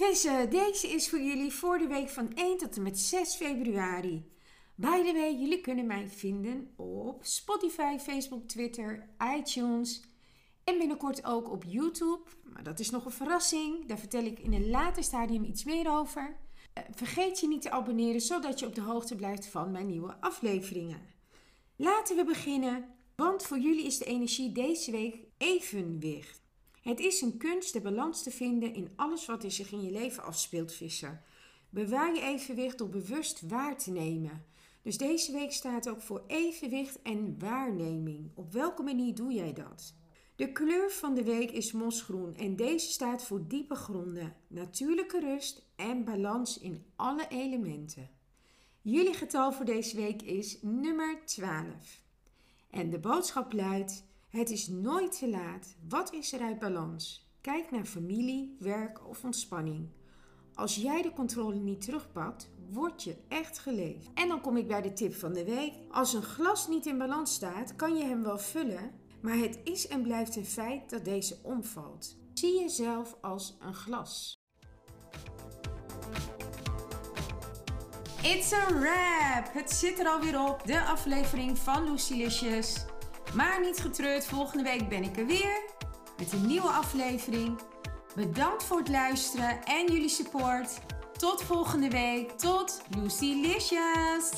Deze is voor jullie voor de week van 1 tot en met 6 februari. By the way, jullie kunnen mij vinden op Spotify, Facebook, Twitter, iTunes en binnenkort ook op YouTube. Maar dat is nog een verrassing, daar vertel ik in een later stadium iets meer over. Eh, vergeet je niet te abonneren zodat je op de hoogte blijft van mijn nieuwe afleveringen. Laten we beginnen, want voor jullie is de energie deze week evenwicht. Het is een kunst de balans te vinden in alles wat er zich in je leven afspeelt, visser. Bewaar je evenwicht door bewust waar te nemen. Dus deze week staat ook voor evenwicht en waarneming. Op welke manier doe jij dat? De kleur van de week is mosgroen en deze staat voor diepe gronden, natuurlijke rust en balans in alle elementen. Jullie getal voor deze week is nummer 12. En de boodschap luidt: het is nooit te laat. Wat is er uit balans? Kijk naar familie, werk of ontspanning. Als jij de controle niet terugpakt, word je echt geleefd. En dan kom ik bij de tip van de week. Als een glas niet in balans staat, kan je hem wel vullen, maar het is en blijft een feit dat deze omvalt. Zie jezelf als een glas. It's a wrap! Het zit er alweer op, de aflevering van Lucilicious. Maar niet getreurd, volgende week ben ik er weer met een nieuwe aflevering. Bedankt voor het luisteren en jullie support. Tot volgende week. Tot Lucy Licious!